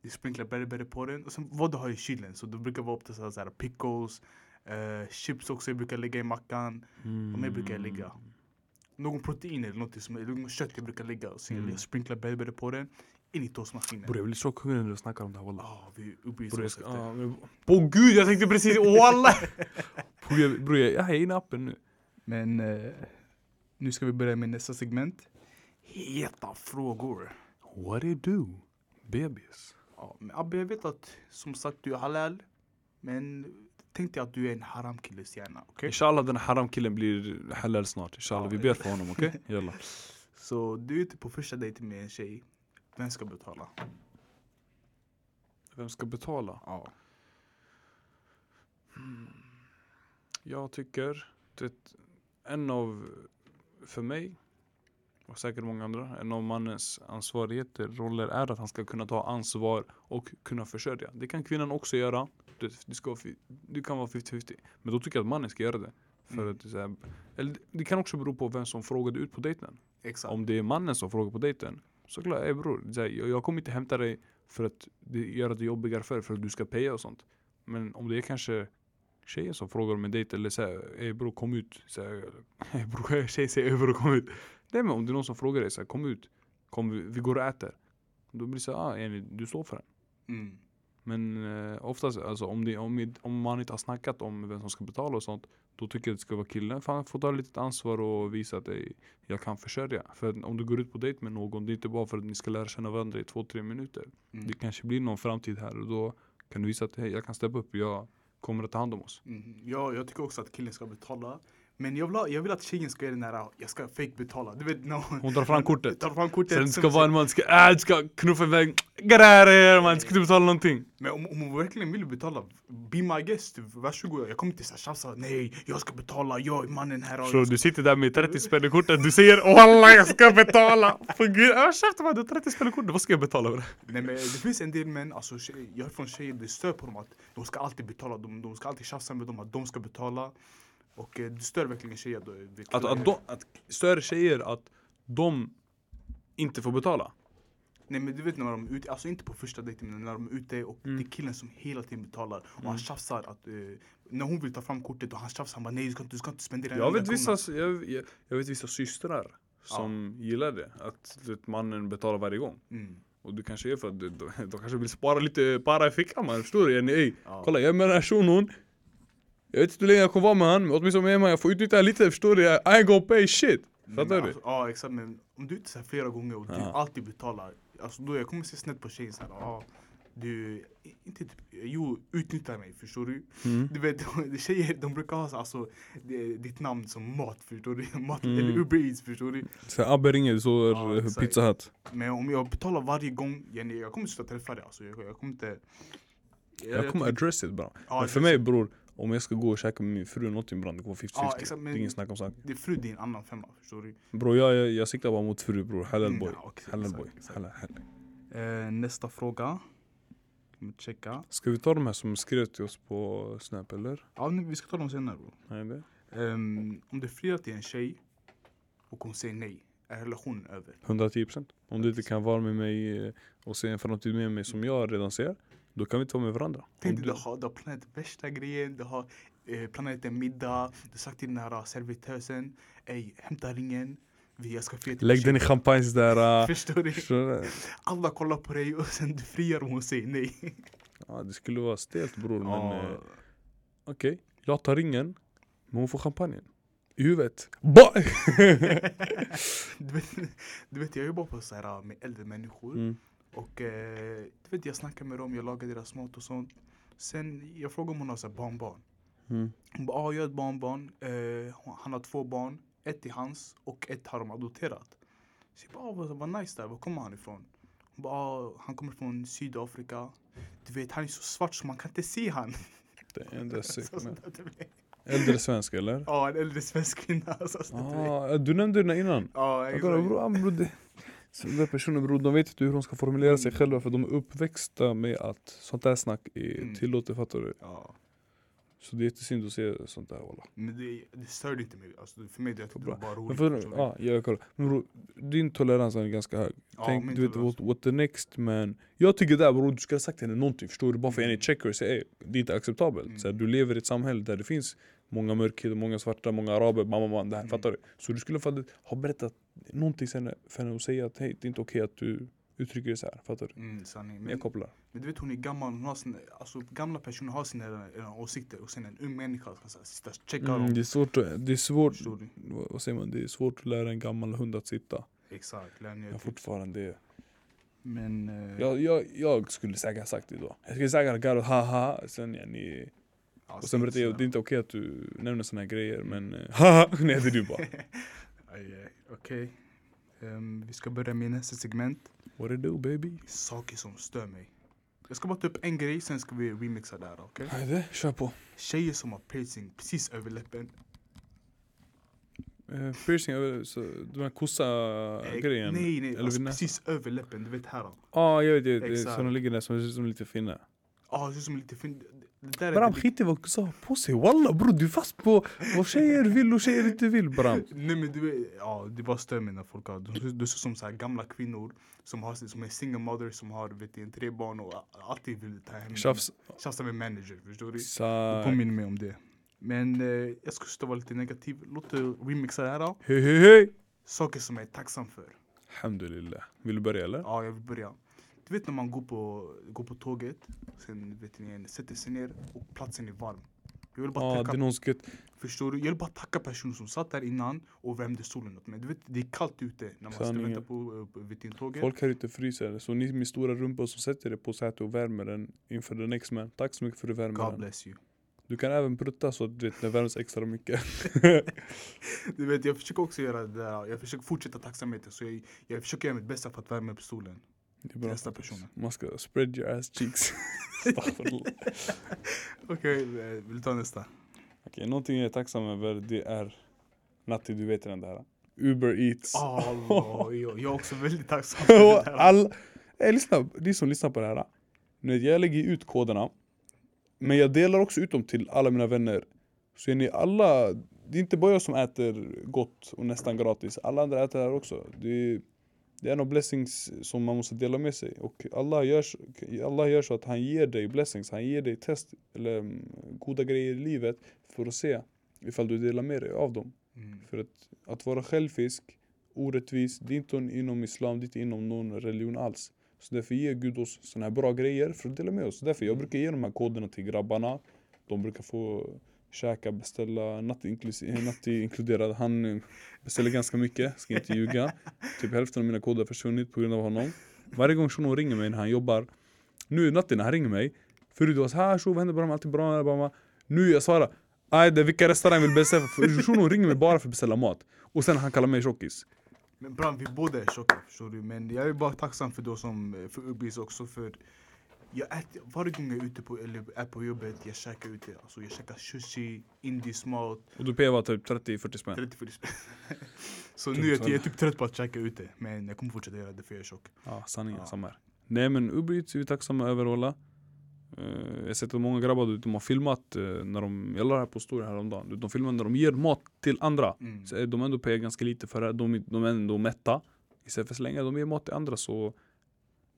Du sprinklar berbere på den och sen vad du har i kylen. Så det brukar vara till så här pickles, eh, chips också jag brukar lägga i mackan. mm. Och mer brukar jag lägga. Någon protein eller något som, något kött jag brukar lägga. Och sen Mm. jag sprinklar berbere på den, in i toastmaskinen. Bror jag blir så hungrig när du snackar om det här wallah. Ja, vi sås ska, efter. ah, men, på gud jag tänkte precis (laughs) wallah! Bror jag, är inne i appen nu. Men eh, nu ska vi börja med nästa segment. Heta frågor. What it do? Bebis. Ja, men Abbe, jag vet att som sagt du är halal. Men tänkte jag att du är en haramkilles hjärna, okej? Inshallah den haramkillen blir halal snart. Inshallah, Ja. vi ber för honom okej? (laughs) Jalla. Så du är ute på första dejten med en tjej. Vem ska betala? Vem ska betala? Ja. Jag tycker det en av, för mig och säkert många andra, en av mannens ansvarigheter, roller är att han ska kunna ta ansvar och kunna försörja. Det kan kvinnan också göra. Det, det, ska, det kan vara 50-50. Men då tycker jag att mannen ska göra det. För Mm. att, här, eller det kan också bero på vem som frågade ut på dejten. Exakt. Om det är mannen som frågar på dejten, så klart, ey bror, så här, jag, jag kommer inte hämta dig för att det gör det jobbigare för dig, för att du ska paya och sånt. Men om det är kanske tjejen som frågar om en dejt eller såhär, ey bror kom ut. Så här, (laughs) ey bror, (laughs) tjej säger ey bror kom ut. Nej men om det är någon som frågar dig, så här, kom ut. Kom, vi, går och äter. Då blir det såhär, ah, du står för den. Mm. Men eh, oftast, alltså, om, det, om, om man inte har snackat om vem som ska betala och sånt Då tycker jag det ska vara killen, för han får ta lite ansvar och visa att ey, jag kan försörja För att om du går ut på dejt med någon, det är inte bara för att ni ska lära känna varandra i två, tre minuter Mm. Det kanske blir någon framtid här och då kan du visa att hej, jag kan steppa upp, jag kommer att ta hand om oss Mm. Ja, jag tycker också att killen ska betala. Men jag vill, ha, jag vill att tjejen ska göra den här, jag ska fake betala. Du vet, no. Hon tar fram kortet (laughs) tar fram kortet. Sen ska vara en man, ska, äh, ska knuffa iväg Get out man, ska inte betala någonting Men om, om hon verkligen vill betala, be my guest, varsågod. Jag kommer inte så tjafsa, nej, jag ska betala, jag är mannen här. Så du sitter där med 30 spänn i kortet, du säger Wallah jag ska betala! För gud, äh, käften man, du har 30 spänn i kortet, vad ska jag betala för? Nej men det finns en del män, alltså jag är från tjejer, det stör på dem att de ska alltid betala, de, de ska alltid tjafsa med dem att de ska betala. Och eh, det stör verkligen tjejer då. vet Att, att, de, att större tjejer, att de inte får betala Nej men du vet när de är ute, alltså inte på första dejten men när de är ute och Mm. det är killen som hela tiden betalar och han tjafsar att eh, när hon vill ta fram kortet och han tjafsar han bara nej du ska inte, du ska inte spendera en Jag vet vissa, krona." jag, jag, jag vet vissa systrar som gillar det, att vet, mannen betalar varje gång Mm. Och det kanske är för att de, de, (laughs) de kanske vill spara lite para i fickan man, förstår du? Ey, Ja. kolla jag är med den här shunon Jag vet inte hur länge jag kommer vara med han, men åtminstone med mig, jag får utnyttja lite förstår du? I ain't gonna pay shit Fattar du? Alltså, ja exakt men om du så här flera gånger och du Ja. alltid betalar. Alltså då jag kommer se snett på tjejen såhär. Ja, du, inte typ, jo utnyttjar mig förstår du. Mm. Du vet (laughs) tjejer de brukar ha så, alltså, det- ditt namn som mat förstår du. (laughs) Mat, Mm. Eller Uber Eats förstår du. Så Abbe ringer, så Ja, är exakt. Pizza Hut. Men om jag betalar varje gång, Jenny, jag kommer sluta träffa dig alltså. Jag, jag kommer inte. Jag kommer tycker- address it bara. Ja, Men för mig bror, om jag ska gå och käka med min fru någonting brand, det vara 50-50. Ja, exakt, det är ingen snack om saken. Det är fru din annan femma förstår du. Bror jag, jag, jag siktar bara mot fru bror, halal boy. ja, okej, halal boy. exakt. Halal, halal. Eh, nästa fråga. Checka. Ska vi ta de här som skrev till oss på Snap eller? Ja, nu, vi ska ta dem senare bro. Nej, det? Ehm, om du friar till en tjej och hon säger nej, är relationen över? 110% Om du inte kan vara med mig eh, och se en framtid med mig som jag redan ser, då kan vi vara med varandra. Tänk dig du, har, du har planerat värsta grejen, du har eh, planerat en middag, du har sagt till den här servitösen, ey hämta ringen, jag ska till lägg den i tjejen." champagne där. Förstår du? Förstår du? Alla kollar på dig och sen du friar och hon säger nej. (laughs) Ja, det skulle vara stelt bror, men Ja. eh, okej. Jag tar ringen, men hon får champagnen. I huvudet. (laughs) Du, vet, du vet jag jobbar på så här med äldre människor mm. Och eh, du vet jag snackar med dem, jag lagar deras mat och sånt. Sen jag frågar om hon har så barnbarn. Mm. Hon bara, ja jag har ett barnbarn, eh, han har två barn, ett är hans och ett har de adopterat. Så jag bara, ah, vad, vad nice där, var kommer han ifrån? Hon bara, ah, han kommer från Sydafrika. Du vet han är så svart så man kan inte se han. Det är ändå (laughs) blev- Äldre svensk eller? Ja en äldre svensk kvinna. (laughs) Så, så, det blev- Ah, du nämnde den innan. Ja Jag exakt. bro, ah, bro, det, så den där personen bror, de vet inte hur de ska formulera sig själva för de är uppväxta med att sånt där snack är Mm. tillåtet, fattar du? Ja. Så det är jättesynd att se sånt där walla. Men det, det störde inte mig. Alltså, för mig det, det var bara Men roligt. för, ja, jag kollar. Men bror, din tolerans är ganska hög. Ja, Tänk, du vet what, what the next man Jag tycker där bror, du ska ha sagt till henne någonting förstår du? Bara för att en checker och säga "Ey, det är inte acceptabelt Mm. så här, Du lever i ett samhälle där det finns många mörkhyade, många svarta, många araber, mamma, mamma, det här, Mm. fattar du? Så du skulle fa- ha berättat någonting henne, för henne och säga att hej, det är inte okej att du uttrycker dig så här, fattar du? Mm, sanning. Jag Men, kopplar men du vet hon är gammal, hon har sina, alltså, gamla personer har sina äh, åsikter och sen en ung människa ska så här sitta och checka mm. Det är svårt, det är svårt vad säger man, det är svårt att lära en gammal hund att sitta Exakt. lär Jag till. fortfarande Men eh, jag, jag, jag skulle säkert ha sagt det då Jag skulle säkert ha garvat haha, sen ni ja, Och sen berättade jag, det är inte okej att du nämner såna här grejer men eh, (laughs) haha, nej det är du bara (laughs) Okej. Ehm, vi ska börja med nästa segment. What it do baby? Saker som stör mig. Jag ska bara ta upp en grej, sen ska vi remixa det här. okej? Hajde, kör på Tjejer som har piercing precis över läppen. eh, Piercing, över- så, den här kossa Eh, grejen Nej, nej. Eller Alltså, precis över läppen. Du vet här. Ja, ah, jag vet, jag vet, så de ligger där som, som lite finna ah, det ser ut som lite fin... Bram skit i vad kossa har på sig, walla bror du är fast på vad tjejer vill och tjejer inte vill Bram (laughs) Nej men du ja det bara stör mig när folk har, de, de ser som så här gamla kvinnor som, har, som är single mother som har vet du, tre barn och alltid vill ta hem Tjafs tjafsa med manager, förstår du? Sa påminner mig om det. Men eh, jag ska sluta vara lite negativ, låt remixa det här då. Hej hej hej Saker som jag är tacksam för. Alhamdulillah Vill du börja eller? Ja, jag vill börja. Du vet när man går på, går på tåget, sen vet ni, sätter sig ner och platsen är varm. Jag vill bara Ja, tacka det är någon ska Förstår du? Jag vill bara tacka personen som satt där innan och värmde solen åt mig. Du vet, det är kallt ute när man ska vänta på, på vet du, tåget. Folk här ute fryser, så ni med stora rumpor som sätter er på sätet och värmer den inför the next man Tack så mycket för att du värmer God den bless you. Du kan även prutta så att du vet, det värms extra mycket (laughs) Du vet, jag försöker också göra det där. Jag försöker fortsätta tacksamheten. Så jag, jag försöker göra mitt bästa för att värma upp stolen. Det är bra Nästa faktiskt. personen. Man ska spread your ass cheeks. (laughs) (laughs) Okej, okay, vill du ta nästa? Okej, någonting jag är tacksam över det är Natti, du vet redan det här Uber Eats (laughs) Oh, jag, är också väldigt tacksam för det där. All, hey, lyssna, ni som lyssnar på det här nu, vet, Jag lägger ut koderna Men jag delar också ut dem till alla mina vänner Så är ni alla Det är inte bara jag som äter gott och nästan gratis Alla andra äter här också Det är, det är en av blessings som man måste dela med sig Och Allah gör, Allah gör så att han ger dig blessings Han ger dig test eller mm, goda grejer i livet För att se ifall du delar med dig av dem Mm. för att, att vara självisk, orättvis, det är inte inom islam, det är inte inom någon religion alls. Så därför ger Gud oss såna här bra grejer för att dela med oss. Därför jag brukar ge de här koderna till grabbarna. De brukar få käka, beställa, natt, inklusi- eh, natt inkluderad. Han eh, beställer ganska mycket, ska inte ljuga. Typ hälften av mina koder har försvunnit på grund av honom. Varje gång shunon ringer mig när han jobbar, nu i natten när han ringer mig, förut var det såhär shuno ah, vad händer bra, allt är bra, jag bara, nu jag svarar Ajde, vilka restauranger vill beställa? Shunon ringer mig bara för att beställa mat. Och sen han kallar mig tjockis. Men Bram, vi båda är tjocka förstår du. Men jag är bara tacksam för då som, eh, för Ubis också för jag äter, varje gång jag är ute på, eller är på jobbet, jag käkar ute. Alltså jag käkar sushi, indisk mat, Och du pevar typ 30-40 spänn. 30-40 spänn. (laughs) Så Dumt, nu är jag, jag är typ trött på att käka ute. Men jag kommer fortsätta göra det för jag är tjock. Ja, sanningen, Ja. samma här. Nej men Uber Eats är vi tacksamma över alla. Eh, jag sett att många grabbar du de har filmat eh, när de, jag la det här på story häromdagen, Du de filmar när de ger mat till andra. Mm. Så, eh, de ändå pengar ganska lite för det, de, de är ändå mätta. Istället för att slänga, de ger mat till andra så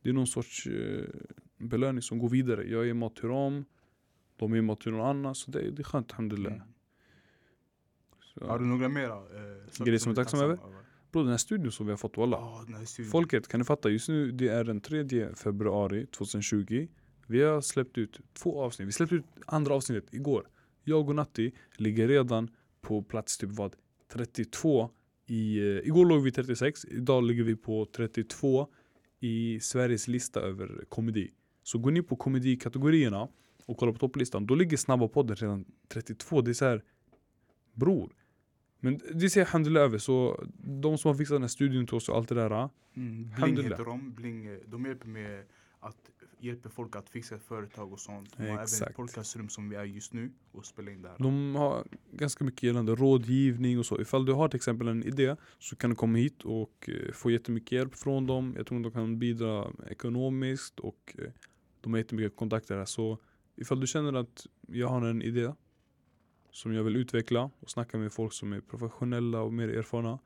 det är någon sorts eh, belöning som går vidare. Jag ger mat till dem, de ger mat till någon annan, så det, det är skönt alhamdulillah. Mm. Så. Har du några mera? Eh, Grejer som du är tacksam över? Bro, den här studion som vi har fått walla. Studion. Folket, kan ni fatta? Just nu, det är den 3 februari 2020. Vi har släppt ut två avsnitt. Vi släppte ut andra avsnittet igår. Jag och Natti ligger redan på plats typ vad? 32 i... Eh, igår låg vi 36, idag ligger vi på 32 i Sveriges lista över komedi. Så gå ni på komedikategorierna och kolla på topplistan. Då ligger Snabba podden redan 32. Det är så här, bror. Men det ser alhamdulillah över. Så de som har fixat den här studion till oss och allt det där. Mm, Bling heter de. Bling, de hjälper med att hjälper folk att fixa företag och sånt. De har även ett podcastrum som vi är just nu och spelar in där. De har ganska mycket gällande rådgivning och så. Ifall du har till exempel en idé så kan du komma hit och eh, få jättemycket hjälp från dem. Jag tror de kan bidra ekonomiskt och eh, de har jättemycket kontakter här. Så ifall du känner att jag har en idé som jag vill utveckla och snacka med folk som är professionella och mer erfarna.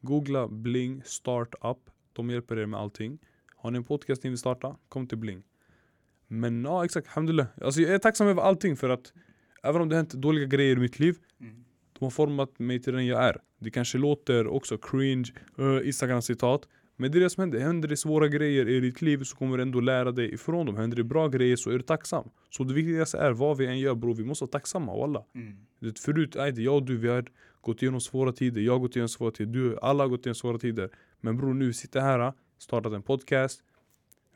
Googla Bling Startup. De hjälper er med allting. Har ni en podcast ni vill starta, kom till Bling. Men ja, exakt. Alhamdulillah. Alltså, jag är tacksam över allting för att även om det har hänt dåliga grejer i mitt liv, Mm. de har format mig till den jag är. Det kanske låter också cringe, uh, Instagram-citat. Men det är det som händer. Händer det svåra grejer i ditt liv så kommer du ändå lära dig ifrån dem. Händer det bra grejer så är du tacksam. Så det viktigaste är vad vi än gör bror, vi måste vara tacksamma walla. Mm. Förut, ajde, jag och du vi har gått igenom svåra tider. Jag har gått igenom svåra tider. Du, alla har gått igenom svåra tider. Men bror nu sitter här, startat en podcast.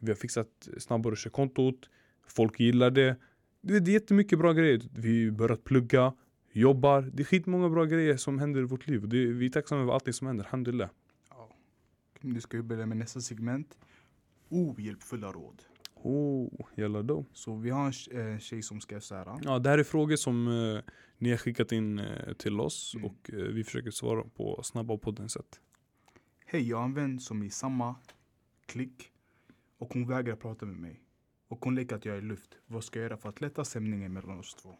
Vi har fixat snabbare kontot. Folk gillar det. Det är jättemycket bra grejer. Vi har börjat plugga, jobbar. Det är skitmånga bra grejer som händer i vårt liv. Det, vi är tacksamma över allting som händer. Alhamdulillah. Nu ska vi börja med nästa segment. Ohjälpfulla råd. Oh, jävla då. Så vi har en eh, tjej som skrev så här. Ja, det här är frågor som eh, ni har skickat in eh, till oss. Mm. Och eh, vi försöker svara på snabba och poddens sätt. Hej, jag har en vän som är i samma klick och hon vägrar prata med mig. Och hon leker att jag är luft. Vad ska jag göra för att lätta stämningen mellan oss två?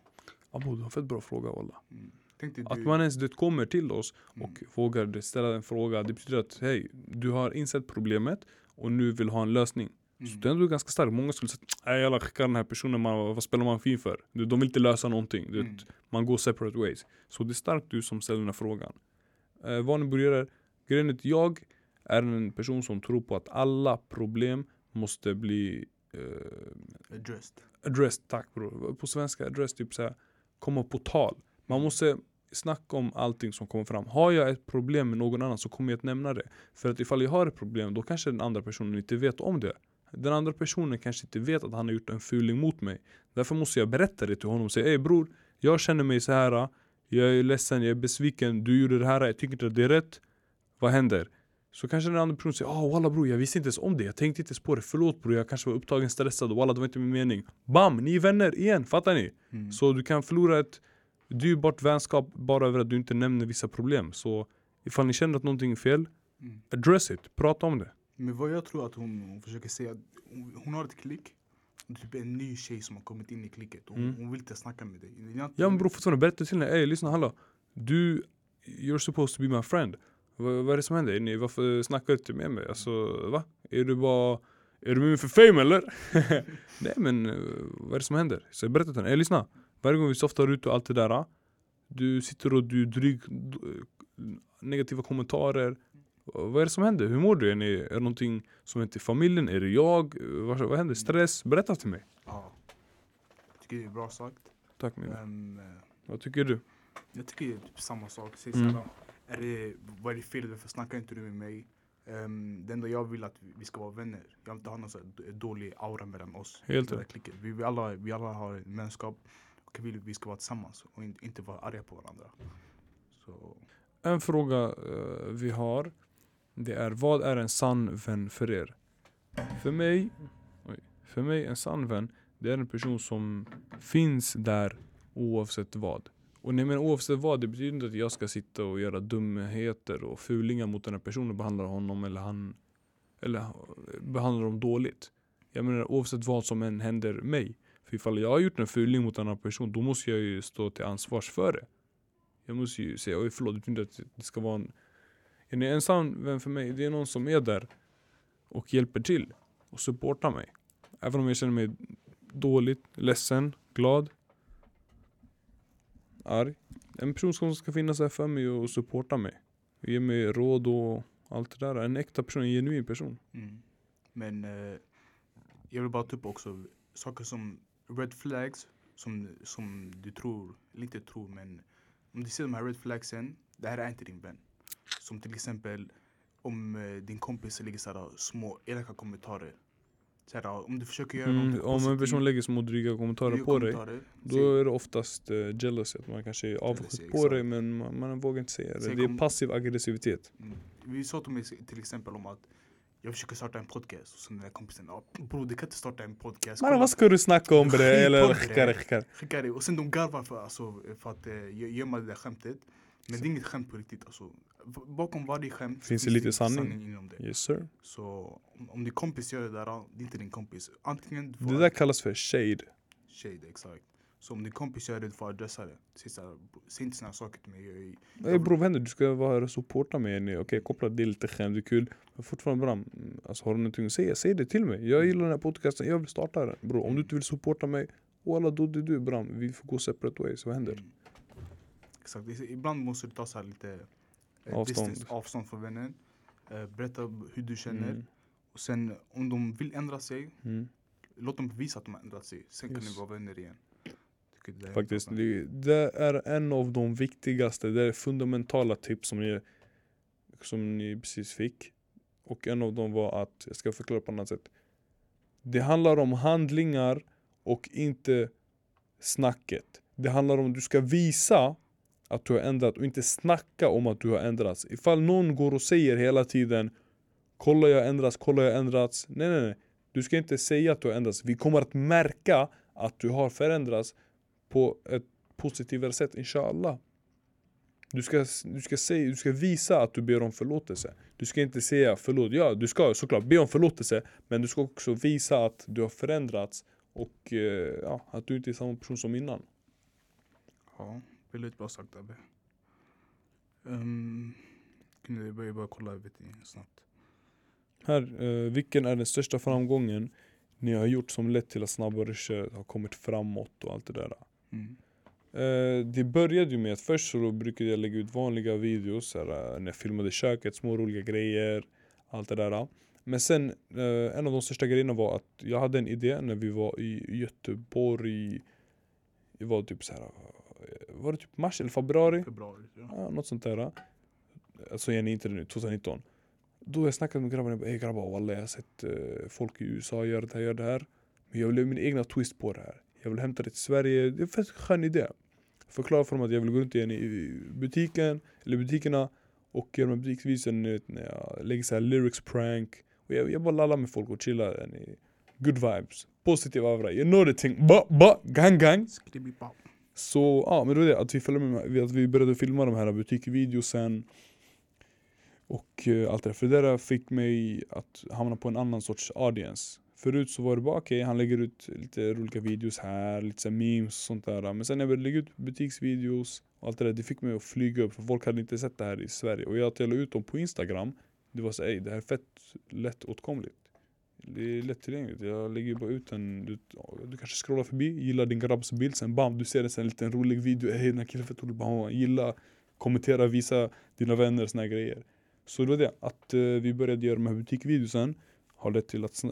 Abo, du har fett bra fråga walla. Mm. Tänkte Att man ens det kommer till oss och Mm. vågar ställa en fråga, det betyder att hej, du har insett problemet och nu vill ha en lösning. Så Mm. det är ändå ganska starkt. Många skulle säga nej jävlar skicka den här personen, man, vad spelar man fin för? De vill inte lösa någonting. Mm. Man går separate ways. Så det är starkt du som ställer den här frågan. Eh, börjar, grejen är att jag är en person som tror på att alla problem måste bli eh, Addressed. addressed, tack bror. På svenska, addressed typ såhär, komma på tal. Man måste snacka om allting som kommer fram. Har jag ett problem med någon annan så kommer jag att nämna det. För att ifall jag har ett problem, då kanske den andra personen inte vet om det. Den andra personen kanske inte vet att han har gjort en fuling mot mig. Därför måste jag berätta det till honom och säga Ey bror, jag känner mig så här. Jag är ledsen, jag är besviken, du gjorde det här, jag tycker inte att det är rätt. Vad händer? Så kanske den andra personen säger ah walla bror, jag visste inte ens om det, jag tänkte inte ens på det, förlåt bror, jag kanske var upptagen, stressad, walla det var inte min mening. Bam! Ni är vänner igen, fattar ni? Mm. Så du kan förlora ett dyrbart vänskap bara över att du inte nämner vissa problem. Så ifall ni känner att någonting är fel, Mm. address it, prata om det. Men vad jag tror att hon, hon försöker säga, hon, hon har ett klick. Typ en ny tjej som har kommit in i klicket. Hon, Mm. hon vill inte snacka med dig. Jag, Ja men bror fortfarande, berätta till henne, ey lyssna hallå. Du, you're supposed to be my friend. Va, vad är det som händer? Är ni, varför snackar du inte med mig? Alltså va? Är du bara, är du med mig för fame eller? (laughs) Nej men eh, vad är det som händer? Så jag berättar till henne, ey lyssna. Varje gång vi softar ut och allt det där. Du sitter och du är dryg, d- negativa kommentarer. Vad är det som händer? Hur mår du? Är, är det någonting som hänt i familjen? Är det jag? Vad, vad händer? Stress? Berätta till mig. Ja. Jag tycker det är bra sagt. Tack min. Men, eh, Vad tycker du? Jag tycker det är typ samma sak. Säg Mm. är det, vad är det fel? Varför snackar inte du med mig? Um, det enda jag vill att vi, ska vara vänner. Jag vill inte ha någon d- dålig aura mellan oss. Helt rätt. Vi, vi, alla, vi alla har en vänskap. Och vill att vi ska vara tillsammans och in, inte vara arga på varandra. Så, En fråga uh, vi har. Det är vad är en sann vän för er? För mig, oj, för mig en sann vän, det är en person som finns där oavsett vad. Och när jag menar oavsett vad, det betyder inte att jag ska sitta och göra dumheter och fulingar mot den här personen och behandla honom eller han eller eh, behandla dem dåligt. Jag menar oavsett vad som än händer mig. För ifall jag har gjort en fuling mot en annan person, då måste jag ju stå till ansvars för det. Jag måste ju säga oj förlåt, jag tror inte att det ska vara en... Är En ensam vän för mig, det är någon som är där och hjälper till och supportar mig. Även om jag känner mig dåligt, ledsen, glad, arg. En person som ska finnas där för mig och supporta mig. Och ge mig råd och allt det där. En äkta person, en genuin person. mm. Men eh, jag vill bara ta upp också saker som red flags. Som, som du tror, eller inte tror men om du ser de här red flagsen, det här är inte din vän. Som till exempel om eh, din kompis lägger såhär små elaka kommentarer. Såhär, om du försöker göra Mm, någonting om en positivt, person lägger små dryga kommentarer på dig. Då är det oftast uh, jealousy, att man kanske är avundsjuk på dig men man, man vågar inte säga det. Det är passiv aggressivitet. Mm. Vi sa till exempel om att jag försöker starta en podcast och sen den där kompisen, ja, bror du kan inte starta en podcast. Man, Kolla, vad ska du snacka om bre? Eller det. skickar, skickar. Skicka det och sen de garvar för, alltså, för att uh, gömma det där skämtet. Men det är inget skämt på riktigt alltså. Bakom varje skämt Finns det lite sanning? inom det. Yes sir. Så om, om din kompis gör det där, det är inte din kompis. Antingen Det där kallas för shade. shade, exakt. Så om din kompis gör det, du får adressa det. Säg, inte här saker till mig. Ey bror vad händer? Du ska vara här och supporta mig. Okej okay, koppla det är lite skämt, det är kul. Men fortfarande bra. mm, Alltså har du någonting att säga, säg det till mig. Jag gillar den här podcasten, jag vill starta den. Bror om du inte vill supporta mig, walla då det är du bram. Vi får gå separate ways. Vad händer? Mm. Exakt. Ibland måste du ta så lite eh, Avstånd. distance, avstånd från vännen. Eh, berätta hur du känner. Mm. Och sen om de vill ändra sig, Mm. låt dem bevisa att de har ändrat sig. Sen kan Yes. ni vara vänner igen. Tycker det Faktiskt, det, det är en av de viktigaste, det är fundamentala tips som ni, som ni precis fick. Och en av dem var att, jag ska förklara på ett annat sätt. Det handlar om handlingar och inte snacket. Det handlar om att du ska visa att du har ändrat och inte snacka om att du har ändrats. Ifall någon går och säger hela tiden Kolla jag har ändrats, kolla jag har ändrats. Nej nej nej. Du ska inte säga att du har ändrats. Vi kommer att märka att du har förändrats på ett positivare sätt inshallah. Du ska, du, ska säga, du ska visa att du ber om förlåtelse. Du ska inte säga förlåt. Ja, du ska såklart be om förlåtelse. Men du ska också visa att du har förändrats och eh, ja, att du inte är samma person som innan. Ja, väldigt bra sagt Abbe. Um, kunde jag börja bara kolla ni, snabbt. Här, eh, vilken är den största framgången ni har gjort som lett till att snabbare har kommit framåt och allt det där? Mm. Eh, det började ju med att först så brukade jag lägga ut vanliga videos här, eh, när jag filmade köket, små roliga grejer, allt det där. Men sen, eh, en av de största grejerna var att jag hade en idé när vi var i Göteborg, det var typ så här, var det typ mars eller februari? Februari. Ja. Ja, något sånt där. Alltså jag är inte det nu, 2019. Då jag snackat med grabbarna, jag bara, "Ey grabbar walla jag har sett eh, folk i USA göra det här, göra det här. Men jag vill göra min egna twist på det här. Jag vill hämta det till Sverige, det är en skön idé. Förklara för dem att jag vill gå runt igen i butiken, eller butikerna och göra butiksvisen när jag lägger så här lyrics prank. Och jag, jag bara lallar med folk och chillar. yani, Good vibes, positiv aura. You know the thing. Ba, ba, gang gang. Så ja, men det var det att vi, följde med, att vi började filma de här butikvideosen och eh, allt det där. För det där fick mig att hamna på en annan sorts audience. Förut så var det bara okej, han lägger ut lite roliga videos här, lite så memes och sånt där. Men sen när jag började lägga ut butiksvideos och allt det där, det fick mig att flyga upp. För folk hade inte sett det här i Sverige. Och jag delade la ut dem på Instagram, det var så ej, det här är fett lättåtkomligt. Det är lättillgängligt. Jag lägger bara ut en, du, du kanske scrollar förbi, gillar din grabbs bild, sen bam, du ser en sån här liten rolig video. Hej den här killen är fett rolig, bam, gilla, kommentera, visa dina vänner såna här grejer. Så det var det, att eh, vi började göra de här butikvideosen har lett till att eh,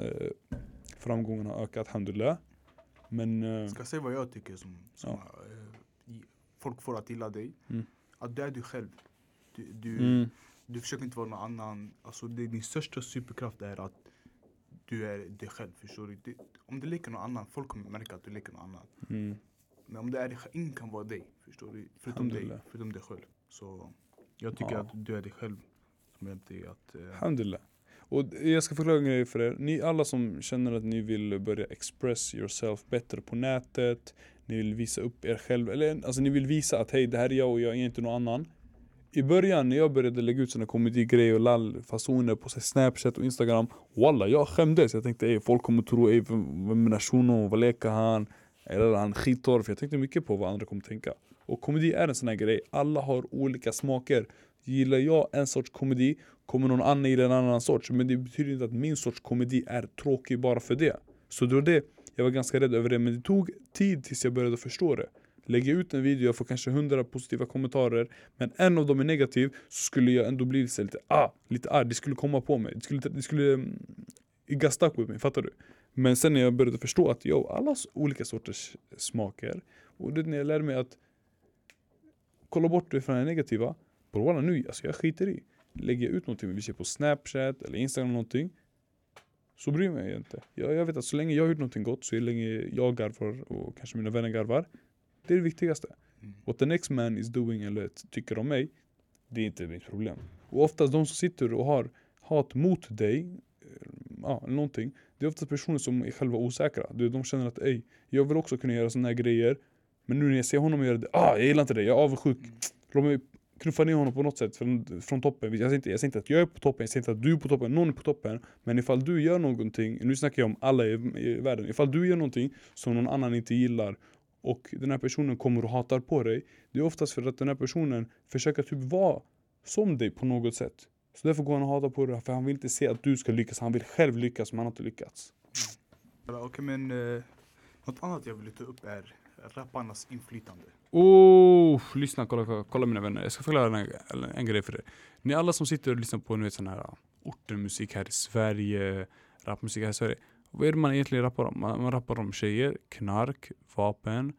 framgången har ökat, alhamdulillah. Men eh, Ska jag säga vad jag tycker som, som Ja. eh, folk får att gilla dig. Mm. Att du är du själv. Du, du, Mm. du försöker inte vara någon annan. Alltså det, din största superkraft är att du är dig själv. Förstår du? Det, om du leker någon annan, folk kommer märka att du leker någon annan. Mm. Men om det är dig själv, ingen kan vara dig. Förstår du? Förutom dig, förutom dig själv. Så jag tycker Ja. att du är dig själv. Som hjälpt dig att... eh. Och jag ska förklara en grej för er. Ni alla som känner att ni vill börja express yourself bättre på nätet. Ni vill visa upp er själv. Eller alltså ni vill visa att hej det här är jag och jag är inte någon annan. I början när jag började lägga ut såna komedigrejer och lall-fasoner på Snapchat och Instagram. Walla jag skämdes. Jag tänkte ey, folk kommer tro ey, vem vem är shuno? Vad leker han? Eller han är skittorr. För jag tänkte mycket på vad andra kommer tänka. Och komedi är en sån här grej. Alla har olika smaker. Gillar jag en sorts komedi kommer någon annan gilla en annan sorts. Men det betyder inte att min sorts komedi är tråkig bara för det. Så det var det, jag var ganska rädd över det. Men det tog tid tills jag började förstå det. Lägger jag ut en video, jag får kanske 100 positiva kommentarer. Men en av dem är negativ, så skulle jag ändå bli lite, ah, lite arg. Det skulle komma på mig. Det skulle, det skulle um, it stuck with me, fattar du? Men sen när jag började förstå att yo, alla olika sorters smaker. Och det är när jag lärde mig att kolla bort det från det negativa. Walla nu, alltså jag skiter i. Lägger jag ut någonting, vi ser på snapchat eller instagram någonting. Så bryr jag mig inte. Jag, jag vet att så länge jag har gjort någonting gott, så länge jag garvar och kanske mina vänner garvar. Det är det viktigaste. Mm. What the next man is doing eller tycker om mig, det är inte mitt problem. Och oftast de som sitter och har hat mot dig, ja, någonting. Det är oftast personer som är själva osäkra. Du, De känner att ej, jag vill också kunna göra såna här grejer. Men nu när jag ser honom göra det, ah, jag gillar inte det, jag är avundsjuk. Låt mig knuffa ner honom på något sätt från, från toppen. Jag säger, inte, jag säger inte att jag är på toppen, jag säger inte att du är på toppen, någon är på toppen. Men ifall du gör någonting, nu snackar jag om alla i, i världen. Ifall du gör någonting som någon annan inte gillar och den här personen kommer och hatar på dig. Det är oftast för att den här personen försöker typ vara som dig på något sätt. Så därför går han och hatar på dig, för han vill inte se att du ska lyckas. Han vill själv lyckas, men han har inte lyckats. Ja, Okej men eh, något annat jag vill ta upp är rapparnas inflytande. Oh, lyssna, kolla, kolla mina vänner. Jag ska förklara en, en grej för er. Ni alla som sitter och lyssnar på nu vet, sån här ortenmusik här i Sverige, rapmusik här i Sverige. Vad är det man egentligen rappar om? Man, man rappar om tjejer, knark, vapen,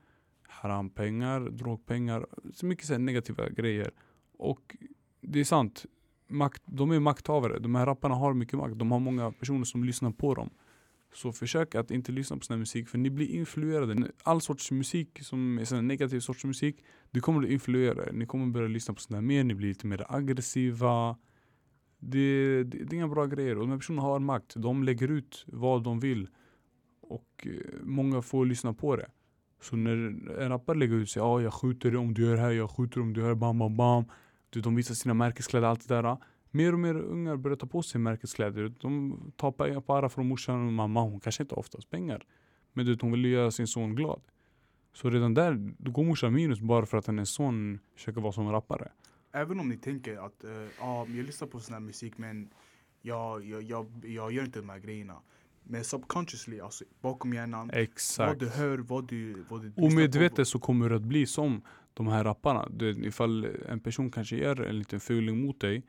harampengar, drogpengar. Så mycket så här negativa grejer. Och det är sant. Makt, de är makthavare. De här rapparna har mycket makt. De har många personer som lyssnar på dem. Så försök att inte lyssna på sån här musik för ni blir influerade. All sorts musik som är sån negativ sorts musik, det kommer att influera er. Ni kommer börja lyssna på sån här mer, ni blir lite mer aggressiva. Det, det, det är inga bra grejer. Och de här personerna har makt. De lägger ut vad de vill. Och eh, många får lyssna på det. Så när en rappare lägger ut sig, ja jag skjuter dig om du gör det här, jag skjuter dig om du gör det, bam bam bam. Du, de visar sina märkeskläder, allt det där. Mer och mer ungar börjar ta på sig märkeskläder. De tar pengar på ara från morsan och mamma. Hon kanske inte har oftast pengar. Men du, hon vill göra sin son glad. Så redan där, då går morsan minus bara för att hennes son försöker vara som rappare. Även om ni tänker att eh, ja, jag lyssnar på sån här musik men jag, jag, jag, jag gör inte de här grejerna. Men subconsciously, alltså bakom hjärnan, vad Exakt. du hör, vad du, vad du. Omedvetet så kommer du att bli som de här rapparna. Du, vet, ifall en person kanske gör en liten fuling mot dig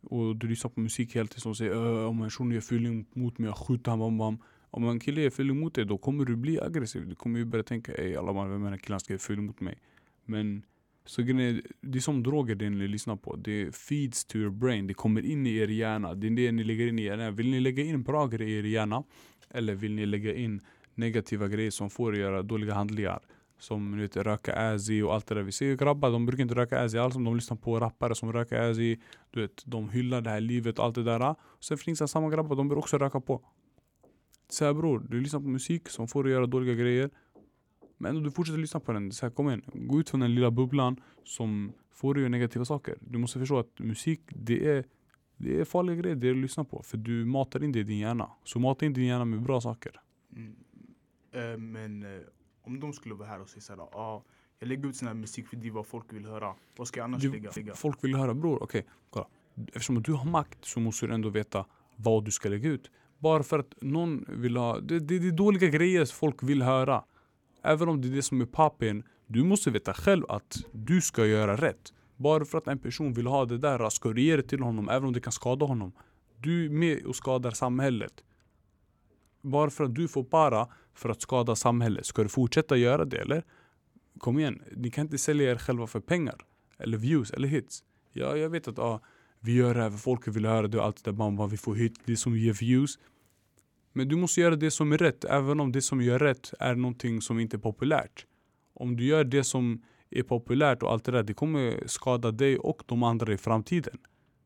och du lyssnar på musik hela tiden som säger om en person gör fuling mot mig, jag skjuter han, bam, bam. Om en kille gör fuling mot dig, då kommer du bli aggressiv. Du kommer ju börja tänka ey alla man, vem är den här killen ska göra fuling mot mig? Men så är, det är som droger det ni lyssnar på. Det feeds to your brain. Det kommer in i er hjärna. Det är det ni lägger in i er hjärna. Vill ni lägga in bra grejer i er hjärna? Eller vill ni lägga in negativa grejer som får er göra dåliga handlingar? Som ni vet, röka Azzy och allt det där. Vi ser ju grabbar, de brukar inte röka Azzy alls. De lyssnar på rappare som röker Azzy. Du vet, de hyllar det här livet och allt det där. Sen finns det samma grabbar, de börjar också röka på. Så här bror, du lyssnar på musik som får dig göra dåliga grejer. Men ändå du fortsätter lyssna på den. Så här, kom igen, gå ut från den lilla bubblan som får dig att göra negativa saker. Du måste förstå att musik, det är, det är farliga grejer det du lyssnar på. För du matar in det i din hjärna. Så mata in din hjärna med bra saker. Mm. Uh, men uh, om de skulle vara här och säga såhär, ah, jag lägger ut sån här musik för det är vad folk vill höra. Vad ska jag annars Du, lägga? folk vill höra bror, okej, kolla. Eftersom du har makt så måste du ändå veta vad du ska lägga ut. Bara för att någon vill ha, det, det, det är dåliga grejer folk vill höra. Även om det är det som är poppin, du måste veta själv att du ska göra rätt. Bara för att en person vill ha det där, ska du ge det till honom även om det kan skada honom. Du är med och skadar samhället. Bara för att du får para för att skada samhället, ska du fortsätta göra det eller? kom igen, ni kan inte sälja er själva för pengar. Eller views, eller hits. Ja, jag vet att ah, vi gör det här för folk vill höra det och allt det där. Bara, vi får hit, det som ger views. Men du måste göra det som är rätt, även om det som gör rätt är någonting som inte är populärt. Om du gör det som är populärt och allt det där, det kommer skada dig och de andra i framtiden.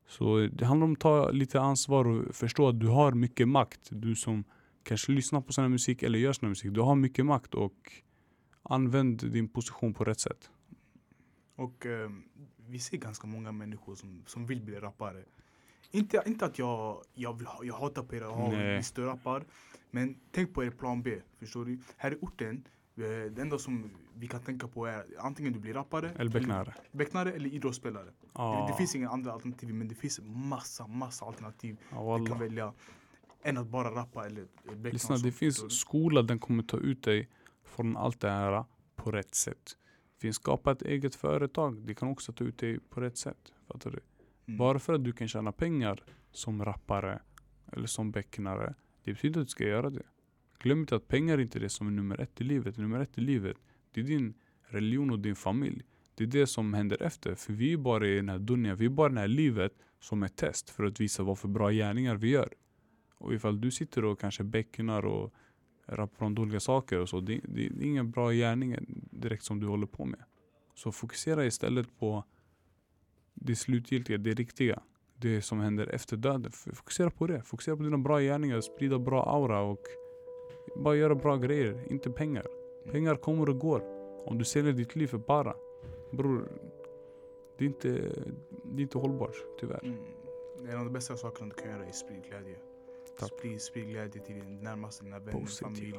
Så det handlar om att ta lite ansvar och förstå att du har mycket makt. Du som kanske lyssnar på sån här musik eller gör sån här musik. Du har mycket makt och använd din position på rätt sätt. Och eh, vi ser ganska många människor som, som vill bli rappare. Inte, inte att jag, jag, vill, jag hatar på er, visst du rappar. Men tänk på er plan B, förstår du? Här i orten, eh, det enda som vi kan tänka på är antingen du blir rappare, Eller becknare. becknare eller idrottsspelare. Det, Ja, det finns inga andra alternativ, men det finns massa, massa alternativ ja, du kan välja. Än att bara rappa eller beckna. Lyssna, det finns skola den kommer ta ut dig från allt det här på rätt sätt. Det finns skapa ett eget företag, det kan också ta ut dig på rätt sätt. Fattar du? Mm. Bara för att du kan tjäna pengar som rappare eller som becknare, det betyder att du ska göra det. Glöm inte att pengar är inte det som är nummer ett i livet. Nummer ett i livet, det är din religion och din familj. Det är det som händer efter. För vi är bara i den här dunjan, vi är bara i det här livet som ett test för att visa vad för bra gärningar vi gör. Och ifall du sitter och kanske bäcknar och rappar om dåliga saker och så, det, det, det är inga bra gärningar direkt som du håller på med. Så fokusera istället på det slutgiltiga, det riktiga. Det som händer efter döden. Fokusera på det. Fokusera på dina bra gärningar, sprida bra aura och bara göra bra grejer, inte pengar. Pengar kommer och går. Om du säljer ditt liv för bara, bror, det är inte, det är inte hållbart tyvärr. Mm. En av de bästa sakerna du kan göra är sprid glädje. Sprid, sprid glädje till din närmaste, dina vänner, familj.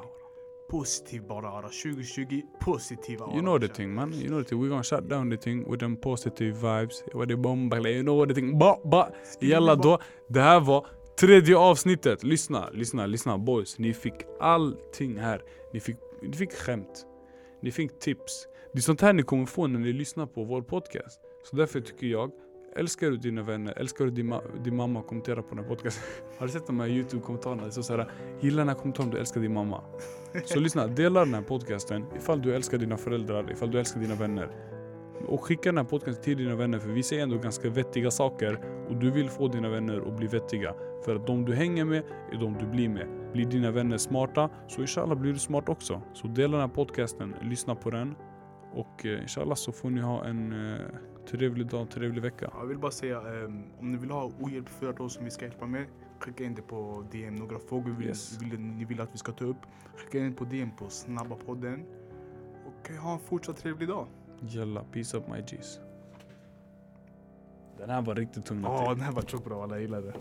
Positiv bara aura. 2020, positiv aura. You know the thing man, you know the thing. We're gonna shut down the thing with them positive vibes. What the bomba, you know the thing. Ba, ba. Jalla då. Det här var tredje avsnittet. Lyssna, lyssna, lyssna boys. Ni fick allting här. Ni fick, ni fick skämt. Ni fick tips. Det är sånt här ni kommer få när ni lyssnar på vår podcast. Så därför tycker jag, älskar du dina vänner, älskar du din, ma- din mamma, kommentera på den här podcasten. (laughs) Har du sett de här youtube-kommentarerna? Det står såhär, gilla den här kommentaren om du älskar din mamma. (laughs) Så lyssna, dela den här podcasten ifall du älskar dina föräldrar, ifall du älskar dina vänner. Och skicka den här podcasten till dina vänner för vi säger ändå ganska vettiga saker och du vill få dina vänner att bli vettiga. För att de du hänger med är de du blir med. Blir dina vänner smarta så inshallah blir du smart också. Så dela den här podcasten, lyssna på den och eh, inshallah så får ni ha en eh, trevlig dag, trevlig vecka. Jag vill bara säga, ehm, om ni vill ha ohjälpligt råd som vi ska hjälpa med, skicka in det på DM. Några frågor vill, Yes. vill, ni vill att vi ska ta upp, skicka in på DM på snabba podden. Och eh, ha en fortsatt trevlig dag. Jalla, peace up my G's. Den här var riktigt tung. Ja, Matte. den här var tjock bra, alla gillade det.